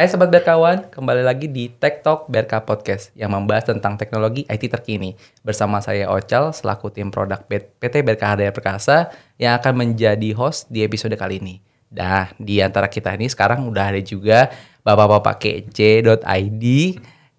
Hai Sobat Berkawan, kembali lagi di Tech Talk Berka Podcast yang membahas tentang teknologi IT terkini. Bersama saya Ocal, selaku tim produk PT Berka Hardaya Perkasa yang akan menjadi host di episode kali ini. Nah, di antara kita ini sekarang udah ada juga Bapak-Bapak kece.id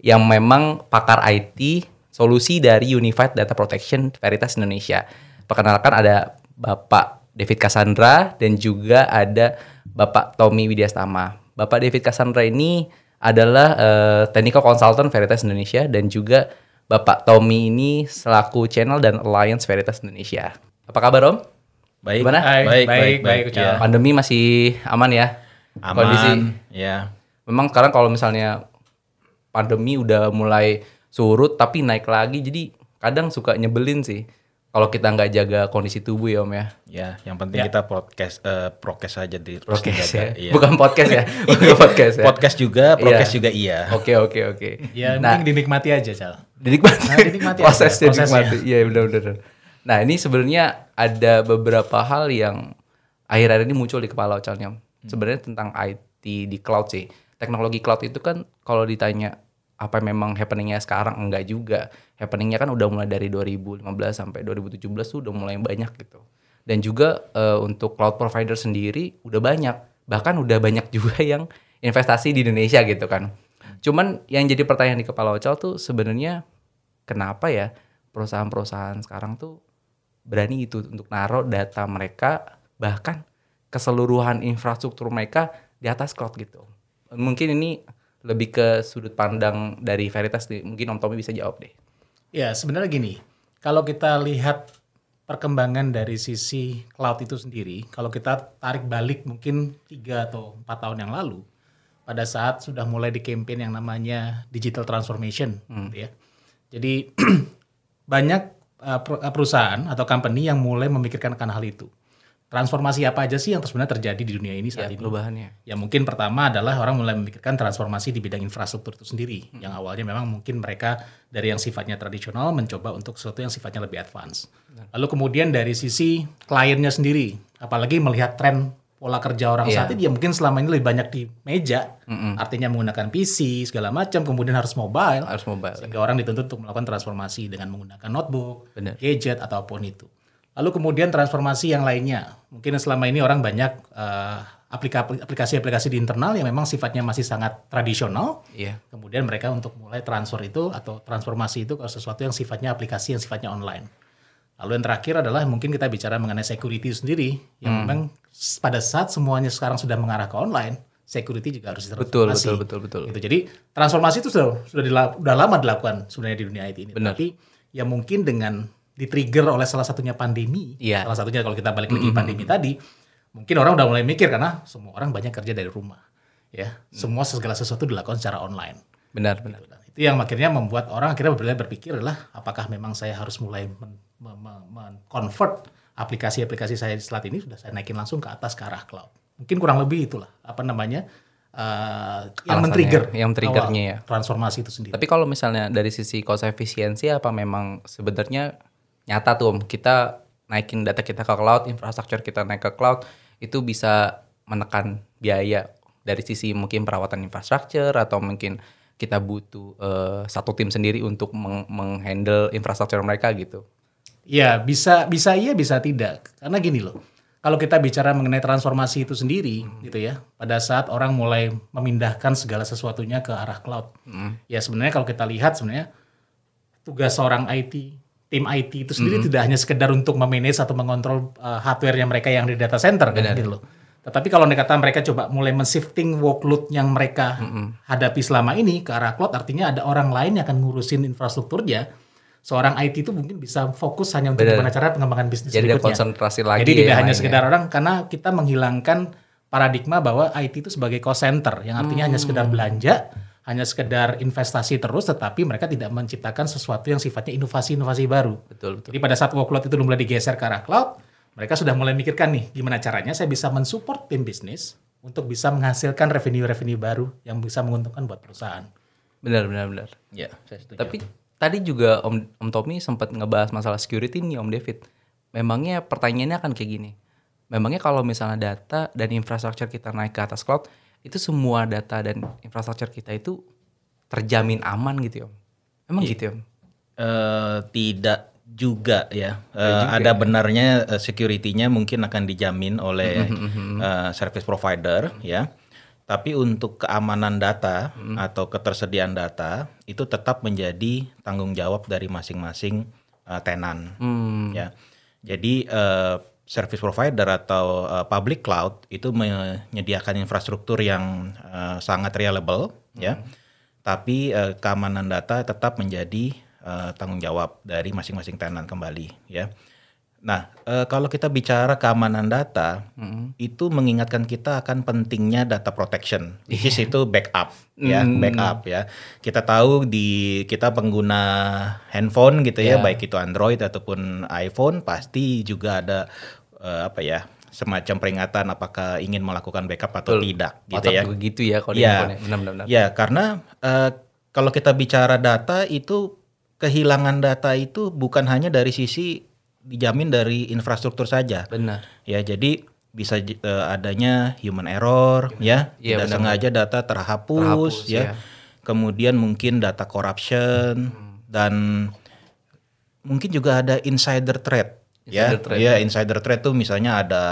yang memang pakar IT solusi dari Unified Data Protection Veritas Indonesia. Perkenalkan ada Bapak David Cassandra dan juga ada Bapak Tommy Widyastama. Bapak David Cassandra ini adalah uh, technical consultant Veritas Indonesia dan juga Bapak Tommy ini selaku channel dan alliance Veritas Indonesia. Apa kabar Om? Baik. Gimana? Baik, baik, baik. baik, ya. Pandemi masih aman ya? Aman. Kondisi. Ya. Memang sekarang kalau misalnya pandemi udah mulai surut tapi naik lagi jadi kadang suka nyebelin sih kalau kita nggak jaga kondisi tubuh ya om ya. Ya, yang penting ya. kita podcast uh, prokes aja di prokes ya. Iya. Bukan podcast ya. Bukan podcast ya. podcast juga, prokes iya. juga iya. Oke oke oke. Ya, nah, mending dinikmati aja, Cal. Dinikmati. Nah, dinikmati Prosesnya dinikmati. Iya, benar-benar. Nah, ini sebenarnya ada beberapa hal yang akhir-akhir ini muncul di kepala Ocalnya. Hmm. Sebenarnya tentang IT di cloud sih. Teknologi cloud itu kan kalau ditanya apa memang happeningnya sekarang? Enggak juga. Happeningnya kan udah mulai dari 2015 sampai 2017 tuh udah mulai banyak gitu. Dan juga uh, untuk cloud provider sendiri udah banyak. Bahkan udah banyak juga yang investasi di Indonesia gitu kan. Cuman yang jadi pertanyaan di kepala Ocal tuh sebenarnya kenapa ya perusahaan-perusahaan sekarang tuh berani itu untuk naruh data mereka bahkan keseluruhan infrastruktur mereka di atas cloud gitu? Mungkin ini lebih ke sudut pandang dari Veritas nih. Mungkin Om Tommy bisa jawab deh. Ya, sebenarnya gini. Kalau kita lihat perkembangan dari sisi cloud itu sendiri, kalau kita tarik balik mungkin tiga atau empat tahun yang lalu, pada saat sudah mulai di campaign yang namanya digital transformation, hmm. gitu ya. Jadi banyak uh, perusahaan atau company yang mulai memikirkan akan hal itu transformasi apa aja sih yang sebenarnya terjadi di dunia ini saat ya, ini? Perubahannya. Ya mungkin pertama adalah orang mulai memikirkan transformasi di bidang infrastruktur itu sendiri. Hmm. Yang awalnya memang mungkin mereka dari yang sifatnya tradisional mencoba untuk sesuatu yang sifatnya lebih advance. Lalu kemudian dari sisi kliennya sendiri, apalagi melihat tren pola kerja orang yeah. saat ini, dia mungkin selama ini lebih banyak di meja, mm-hmm. artinya menggunakan PC segala macam, kemudian harus mobile, harus mobile, sehingga ya. orang dituntut untuk melakukan transformasi dengan menggunakan notebook, Bener. gadget ataupun itu. Lalu kemudian transformasi yang lainnya. Mungkin selama ini orang banyak uh, aplikasi-aplikasi di internal yang memang sifatnya masih sangat tradisional. Iya. Kemudian mereka untuk mulai transfer itu atau transformasi itu ke sesuatu yang sifatnya aplikasi yang sifatnya online. Lalu yang terakhir adalah mungkin kita bicara mengenai security sendiri yang hmm. memang pada saat semuanya sekarang sudah mengarah ke online, security juga harus ditransformasi. Betul, betul, betul, betul. Gitu. Jadi transformasi itu sudah sudah, sudah lama dilakukan sebenarnya di dunia IT ini. Benar. Tapi ya mungkin dengan di-trigger oleh salah satunya pandemi. Yeah. Salah satunya kalau kita balik lagi mm -hmm. pandemi tadi, mungkin orang udah mulai mikir karena semua orang banyak kerja dari rumah. Ya, mm. semua segala sesuatu dilakukan secara online. Benar, benar. Gitu. Itu yang akhirnya membuat orang akhirnya berpikir adalah apakah memang saya harus mulai men-convert aplikasi-aplikasi saya di saat ini sudah saya naikin langsung ke atas ke arah cloud. Mungkin kurang lebih itulah apa namanya uh, yang men-trigger yang triggernya ya transformasi itu sendiri. Tapi kalau misalnya dari sisi cost efisiensi apa memang sebenarnya nyata tuh om kita naikin data kita ke cloud, infrastruktur kita naik ke cloud itu bisa menekan biaya dari sisi mungkin perawatan infrastruktur atau mungkin kita butuh uh, satu tim sendiri untuk meng menghandle infrastruktur mereka gitu. Ya bisa bisa iya bisa tidak karena gini loh kalau kita bicara mengenai transformasi itu sendiri hmm. gitu ya pada saat orang mulai memindahkan segala sesuatunya ke arah cloud hmm. ya sebenarnya kalau kita lihat sebenarnya tugas seorang IT tim IT itu sendiri mm -hmm. tidak hanya sekedar untuk memanage atau mengontrol uh, hardware-nya mereka yang di data center kan gitu loh. Tetapi kalau kata mereka coba mulai men-shifting workload yang mereka mm -hmm. hadapi selama ini ke arah cloud artinya ada orang lain yang akan ngurusin infrastrukturnya. Seorang IT itu mungkin bisa fokus hanya untuk bagaimana cara pengembangan bisnis Jadi berikutnya. konsentrasi lagi. Jadi tidak hanya sekedar orang karena kita menghilangkan paradigma bahwa IT itu sebagai cost center yang artinya hmm. hanya sekedar belanja hanya sekedar investasi terus tetapi mereka tidak menciptakan sesuatu yang sifatnya inovasi-inovasi baru. Betul, betul. Jadi pada saat workload itu mulai digeser ke arah cloud, mereka sudah mulai mikirkan nih gimana caranya saya bisa mensupport tim bisnis untuk bisa menghasilkan revenue-revenue baru yang bisa menguntungkan buat perusahaan. Benar, benar, benar. Ya, saya setuju. Tapi tadi juga Om Om Tommy sempat ngebahas masalah security nih Om David. Memangnya pertanyaannya akan kayak gini. Memangnya kalau misalnya data dan infrastruktur kita naik ke atas cloud, itu semua data dan infrastruktur kita itu terjamin aman gitu ya emang gitu ya uh, tidak juga ya. Uh, ada ya. benarnya uh, security-nya mungkin akan dijamin oleh uh, service provider ya. Tapi untuk keamanan data hmm. atau ketersediaan data itu tetap menjadi tanggung jawab dari masing-masing uh, tenan hmm. ya. Jadi uh, service provider atau uh, public cloud itu menyediakan infrastruktur yang uh, sangat reliable ya. hmm. ya. Tapi uh, keamanan data tetap menjadi uh, tanggung jawab dari masing-masing tenan kembali ya. Nah, e, kalau kita bicara keamanan data, mm. itu mengingatkan kita akan pentingnya data protection, which is iya. itu backup, ya, mm. backup ya. Kita tahu di kita pengguna handphone gitu ya, yeah. baik itu Android ataupun iPhone, pasti juga ada e, apa ya, semacam peringatan apakah ingin melakukan backup atau Betul. tidak, gitu WhatsApp ya. begitu ya kalau ya, benar-benar. Ya, karena e, kalau kita bicara data itu kehilangan data itu bukan hanya dari sisi dijamin dari infrastruktur saja. Benar. Ya, jadi bisa uh, adanya human error human. ya, ya tidak benar. sengaja data terhapus, terhapus ya. ya. Kemudian mungkin data corruption hmm. dan mungkin juga ada insider threat ya. Insider ya, insider threat tuh misalnya ada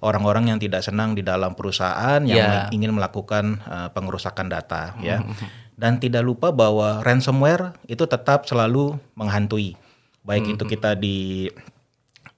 orang-orang yang tidak senang di dalam perusahaan yang ya. ingin melakukan uh, pengerusakan data ya. hmm. ya. Dan tidak lupa bahwa ransomware itu tetap selalu menghantui baik hmm. itu kita di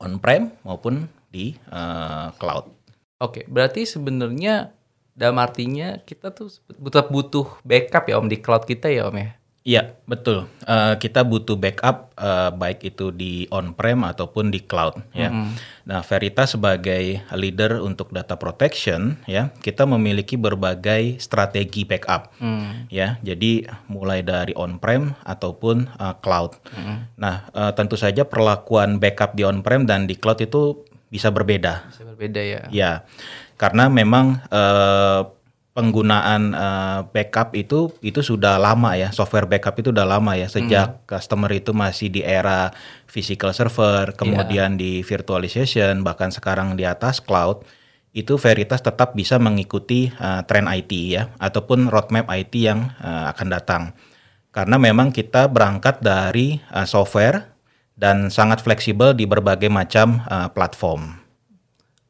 on-prem maupun di uh, cloud. Oke, berarti sebenarnya dalam artinya kita tuh butuh butuh backup ya Om di cloud kita ya Om ya. Iya, betul. Uh, kita butuh backup uh, baik itu di on-prem ataupun di cloud ya. Mm -hmm. Nah, Veritas sebagai leader untuk data protection ya, kita memiliki berbagai strategi backup. Mm. Ya, jadi mulai dari on-prem ataupun uh, cloud. Mm. Nah, uh, tentu saja perlakuan backup di on-prem dan di cloud itu bisa berbeda. Bisa berbeda ya. Ya. Karena memang uh, penggunaan uh, backup itu itu sudah lama ya software backup itu udah lama ya sejak hmm. customer itu masih di era physical server kemudian yeah. di virtualization bahkan sekarang di atas cloud itu Veritas tetap bisa mengikuti uh, tren IT ya ataupun roadmap IT yang uh, akan datang karena memang kita berangkat dari uh, software dan sangat fleksibel di berbagai macam uh, platform.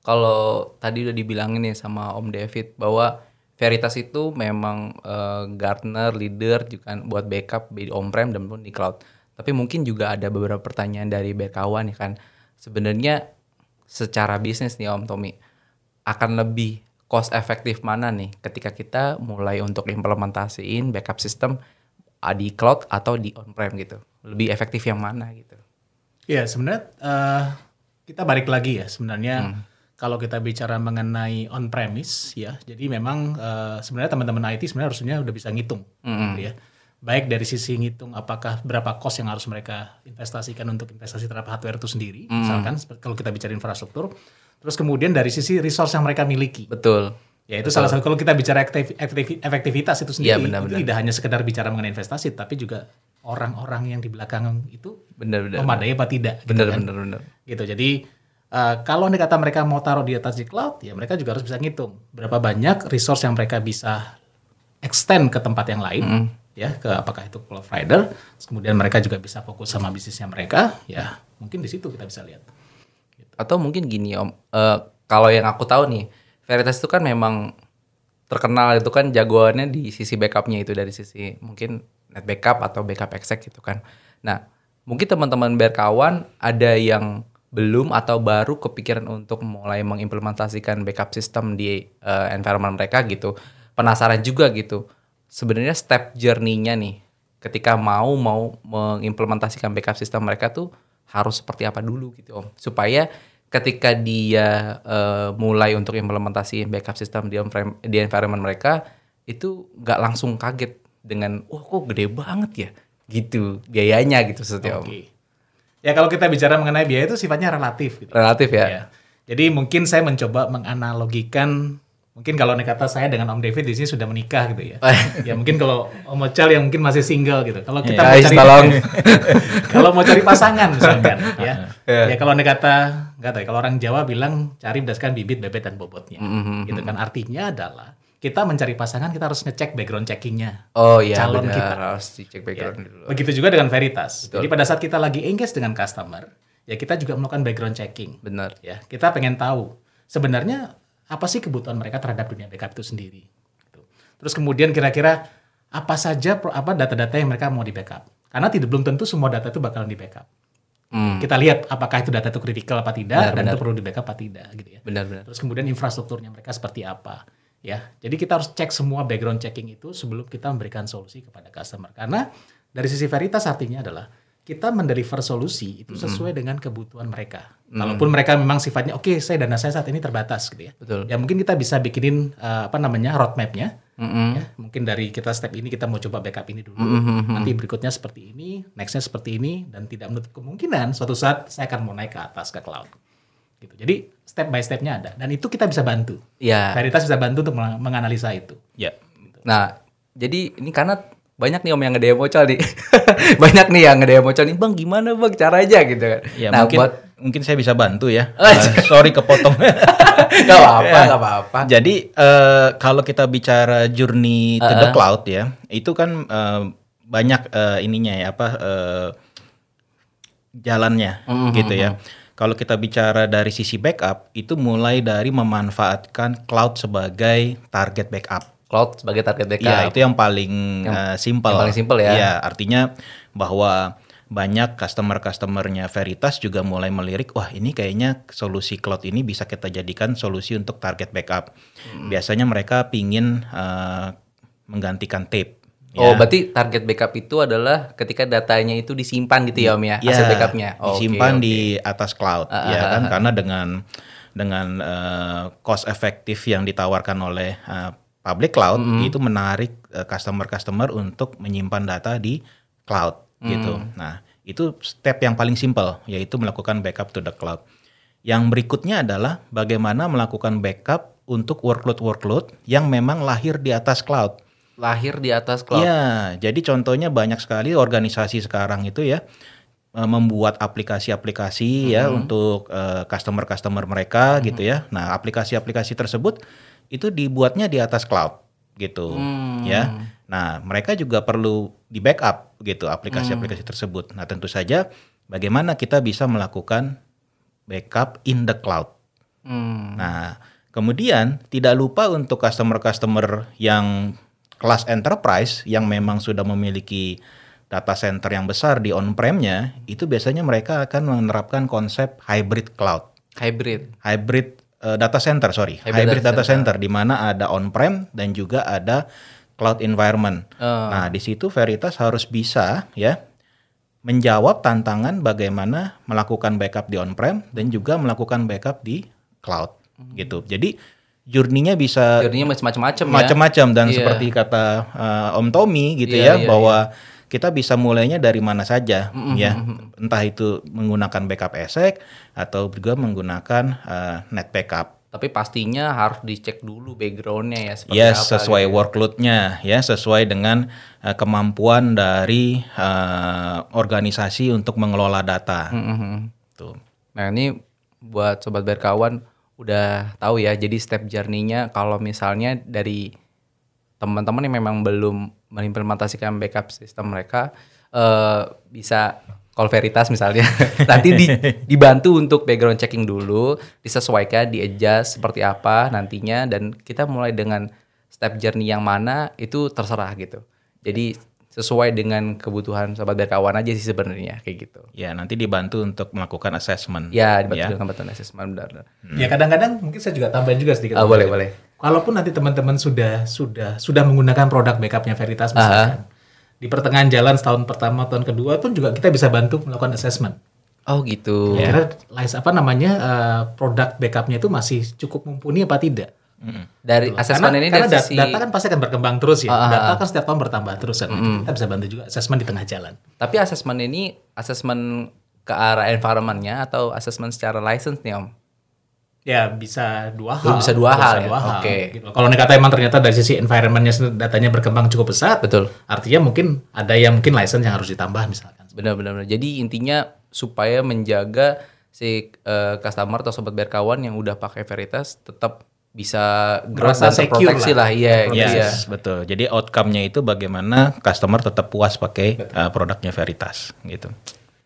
Kalau tadi udah dibilangin nih sama Om David bahwa Veritas itu memang uh, Gartner leader juga buat backup di on-prem dan pun di cloud. Tapi mungkin juga ada beberapa pertanyaan dari berkawan ya kan. Sebenarnya secara bisnis nih Om Tommy akan lebih cost efektif mana nih ketika kita mulai untuk implementasiin backup system di cloud atau di on-prem gitu. Lebih efektif yang mana gitu. Ya sebenarnya uh, kita balik lagi ya sebenarnya hmm kalau kita bicara mengenai on premise ya, jadi memang uh, sebenarnya teman-teman IT sebenarnya harusnya udah bisa ngitung, mm -hmm. gitu ya. Baik dari sisi ngitung apakah berapa cost yang harus mereka investasikan untuk investasi terhadap hardware itu sendiri, mm. misalkan kalau kita bicara infrastruktur, terus kemudian dari sisi resource yang mereka miliki. Betul. Ya itu Betul. salah satu kalau kita bicara aktif, aktif, efektivitas itu sendiri, ya, benar, itu tidak hanya sekedar bicara mengenai investasi, tapi juga orang-orang yang di belakang itu benar, benar, memadai apa tidak. Benar, gitu kan? benar, benar. Gitu. Jadi Uh, kalau nih kata mereka mau taruh di atas di cloud, ya mereka juga harus bisa ngitung berapa banyak resource yang mereka bisa extend ke tempat yang lain, mm. ya ke apakah itu cloud provider, kemudian mereka juga bisa fokus sama bisnisnya mereka, ya mungkin di situ kita bisa lihat. Gitu. Atau mungkin gini om, uh, kalau yang aku tahu nih, Veritas itu kan memang terkenal itu kan jagoannya di sisi backupnya itu dari sisi mungkin net backup atau backup exec gitu kan. Nah mungkin teman-teman berkawan ada yang belum atau baru kepikiran untuk mulai mengimplementasikan backup system di uh, environment mereka gitu. Penasaran juga gitu. Sebenarnya step journey-nya nih ketika mau mau mengimplementasikan backup system mereka tuh harus seperti apa dulu gitu Om. Supaya ketika dia uh, mulai untuk implementasi backup system di di environment mereka itu nggak langsung kaget dengan oh, kok gede banget ya gitu biayanya gitu setiap okay. Ya kalau kita bicara mengenai biaya itu sifatnya relatif. Gitu. Relatif ya. ya. Jadi mungkin saya mencoba menganalogikan mungkin kalau nih kata saya dengan Om David di sini sudah menikah gitu ya. ya mungkin kalau Om Ocal yang mungkin masih single gitu. Kalau kita ya, mau cari kalau mau cari pasangan misalkan ya. ya. Ya kalau nih kata nggak tahu ya, kalau orang Jawa bilang cari berdasarkan bibit, bebet dan bobotnya. Mm -hmm. Gitu kan artinya adalah kita mencari pasangan kita harus ngecek background checkingnya oh iya calon benar, kita harus dicek background ya. dulu begitu juga dengan Veritas Betul. jadi pada saat kita lagi engage dengan customer ya kita juga melakukan background checking benar ya kita pengen tahu sebenarnya apa sih kebutuhan mereka terhadap dunia backup itu sendiri gitu. terus kemudian kira-kira apa saja apa data-data yang mereka mau di backup karena tidak belum tentu semua data itu bakalan di backup Hmm. Kita lihat apakah itu data itu kritikal apa tidak benar, dan benar. itu perlu di backup apa tidak gitu ya. Benar, benar. Terus kemudian infrastrukturnya mereka seperti apa ya. Jadi kita harus cek semua background checking itu sebelum kita memberikan solusi kepada customer. Karena dari sisi Veritas artinya adalah kita mendeliver solusi itu sesuai mm. dengan kebutuhan mereka. Mm. Walaupun mereka memang sifatnya oke, okay, saya dana saya saat ini terbatas gitu ya. Betul. Ya mungkin kita bisa bikinin uh, apa namanya roadmapnya. Mm -hmm. ya, mungkin dari kita step ini kita mau coba backup ini dulu. Mm -hmm. Nanti berikutnya seperti ini, nextnya seperti ini, dan tidak menutup kemungkinan suatu saat saya akan mau naik ke atas ke cloud. Gitu. Jadi step by stepnya ada, dan itu kita bisa bantu. Ya. Veritas bisa bantu untuk menganalisa itu. Ya. Gitu. Nah, jadi ini karena banyak nih om yang ngedemo col nih banyak nih yang ngedemo col nih bang gimana bang cara aja gitu kan ya, nah mungkin buat mungkin saya bisa bantu ya uh, sorry kepotong gak apa-apa gak apa-apa jadi uh, kalau kita bicara journey to uh -uh. the cloud ya itu kan uh, banyak uh, ininya ya apa uh, jalannya mm -hmm. gitu ya kalau kita bicara dari sisi backup itu mulai dari memanfaatkan cloud sebagai target backup cloud sebagai target backup. Iya, itu yang paling yang, uh, simple. Yang paling simple ya. Iya, artinya bahwa banyak customer-customernya Veritas juga mulai melirik, wah ini kayaknya solusi cloud ini bisa kita jadikan solusi untuk target backup. Hmm. Biasanya mereka pingin uh, menggantikan tape. Oh, ya. berarti target backup itu adalah ketika datanya itu disimpan gitu ya Om ya, ya aset backupnya. Oh, disimpan okay, okay. di atas cloud, uh, ya kan, uh, karena dengan dengan uh, cost efektif yang ditawarkan oleh uh, public cloud mm -hmm. itu menarik eh, customer-customer uh, untuk menyimpan data di cloud mm. gitu. Nah, itu step yang paling simple yaitu melakukan backup to the cloud. Yang berikutnya adalah bagaimana melakukan backup untuk workload-workload yang memang lahir di atas cloud. Lahir di atas cloud. Ya, jadi contohnya banyak sekali organisasi sekarang itu ya eh, membuat aplikasi-aplikasi mm -hmm. ya untuk uh, customer-customer mereka mm -hmm. gitu ya. Nah, aplikasi-aplikasi tersebut itu dibuatnya di atas cloud gitu hmm. ya. Nah, mereka juga perlu di backup gitu aplikasi-aplikasi hmm. tersebut. Nah, tentu saja bagaimana kita bisa melakukan backup in the cloud. Hmm. Nah, kemudian tidak lupa untuk customer-customer yang kelas enterprise yang memang sudah memiliki data center yang besar di on-prem-nya, itu biasanya mereka akan menerapkan konsep hybrid cloud. Hybrid. Hybrid uh, data center sorry hybrid, hybrid data, data center, center di mana ada on prem dan juga ada cloud environment. Uh. Nah di situ Veritas harus bisa ya menjawab tantangan bagaimana melakukan backup di on prem dan juga melakukan backup di cloud hmm. gitu. Jadi journey-nya bisa journey-nya macam-macam ya. Macam-macam dan yeah. seperti kata uh, Om Tommy gitu yeah, ya yeah, bahwa yeah kita bisa mulainya dari mana saja mm -hmm. ya entah itu menggunakan backup esek atau juga menggunakan uh, net backup tapi pastinya harus dicek dulu backgroundnya ya seperti yes, apa sesuai gitu. workloadnya ya sesuai dengan uh, kemampuan dari uh, organisasi untuk mengelola data mm -hmm. tuh nah ini buat sobat berkawan udah tahu ya jadi step journey-nya kalau misalnya dari teman-teman yang memang belum mengimplementasikan backup sistem mereka uh, bisa call Veritas misalnya. Nanti di, dibantu untuk background checking dulu disesuaikan di adjust seperti apa nantinya dan kita mulai dengan step journey yang mana itu terserah gitu. Jadi sesuai dengan kebutuhan sobat berkawan aja sih sebenarnya kayak gitu. Ya nanti dibantu untuk melakukan assessment. Ya dibantu ya. dengan assessment benar. Hmm. Ya kadang-kadang mungkin saya juga tambahin juga sedikit. Oh, boleh boleh kalaupun nanti teman-teman sudah sudah sudah menggunakan produk backupnya Veritas misalkan, uh di pertengahan jalan setahun pertama, tahun kedua pun juga kita bisa bantu melakukan assessment. Oh gitu. Ya, kira apa namanya uh, produk backupnya itu masih cukup mumpuni apa tidak? Dari Betul. assessment karena, ini karena dari sisi... data kan pasti akan berkembang terus ya. Uh, data kan setiap tahun bertambah terus kan. Mm. Kita bisa bantu juga assessment di tengah jalan. Tapi assessment ini assessment ke arah environmentnya atau assessment secara license nih Om? Ya bisa dua hal. Bisa dua bisa hal. Dua ya? hal. Oke. Okay. Gitu. Kalau kata emang ternyata dari sisi environmentnya datanya berkembang cukup besar. Betul. Artinya mungkin ada yang mungkin license yang harus ditambah misalkan. Benar-benar. Jadi intinya supaya menjaga si uh, customer atau sobat berkawan yang udah pakai Veritas tetap bisa growth dan terproteksi lah. Iya, yes, iya. betul. Jadi outcome-nya itu bagaimana customer tetap puas pakai uh, produknya Veritas gitu.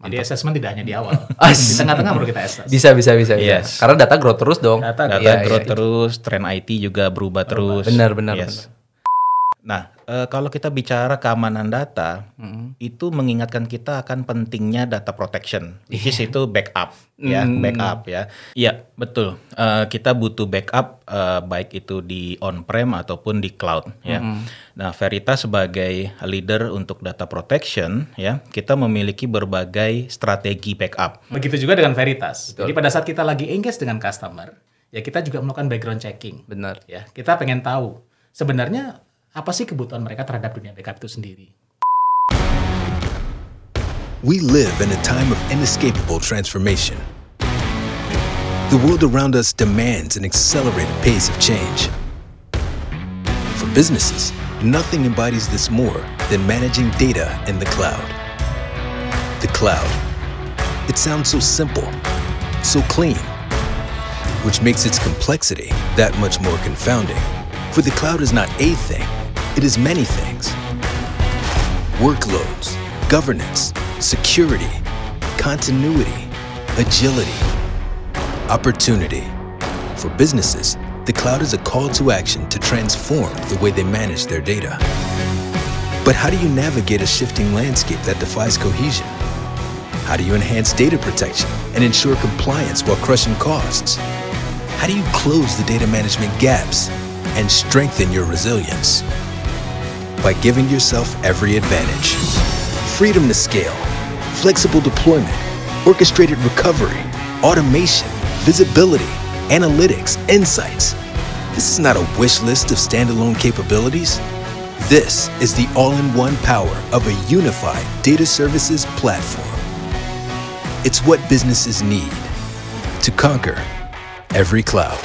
Jadi assessment tidak hanya di awal, di tengah-tengah baru kita assess. Bisa, bisa, bisa. Yes. Karena data growth terus dong. Data, data ya, growth ya, terus, tren IT juga berubah, berubah. terus. Benar, benar, yes. benar. Nah, e, kalau kita bicara keamanan data, mm-hmm. itu mengingatkan kita akan pentingnya data protection, which is iya. itu backup, ya, mm. backup ya. Iya, betul. E, kita butuh backup e, baik itu di on-prem ataupun di cloud, ya. Mm. Nah, Veritas sebagai leader untuk data protection, ya, kita memiliki berbagai strategi backup. Begitu juga dengan Veritas. Betul. Jadi pada saat kita lagi engage dengan customer, ya kita juga melakukan background checking. Benar. Ya, kita pengen tahu sebenarnya apa sih kebutuhan mereka terhadap dunia backup itu sendiri. We live in a time of inescapable transformation. The world around us demands an accelerated pace of change. For businesses, nothing embodies this more than managing data in the cloud. The cloud. It sounds so simple, so clean, which makes its complexity that much more confounding. For the cloud is not a thing, it is many things. Workloads, governance, security, continuity, agility, opportunity. For businesses, the cloud is a call to action to transform the way they manage their data. But how do you navigate a shifting landscape that defies cohesion? How do you enhance data protection and ensure compliance while crushing costs? How do you close the data management gaps and strengthen your resilience? By giving yourself every advantage. Freedom to scale, flexible deployment, orchestrated recovery, automation, visibility, analytics, insights. This is not a wish list of standalone capabilities. This is the all-in-one power of a unified data services platform. It's what businesses need to conquer every cloud.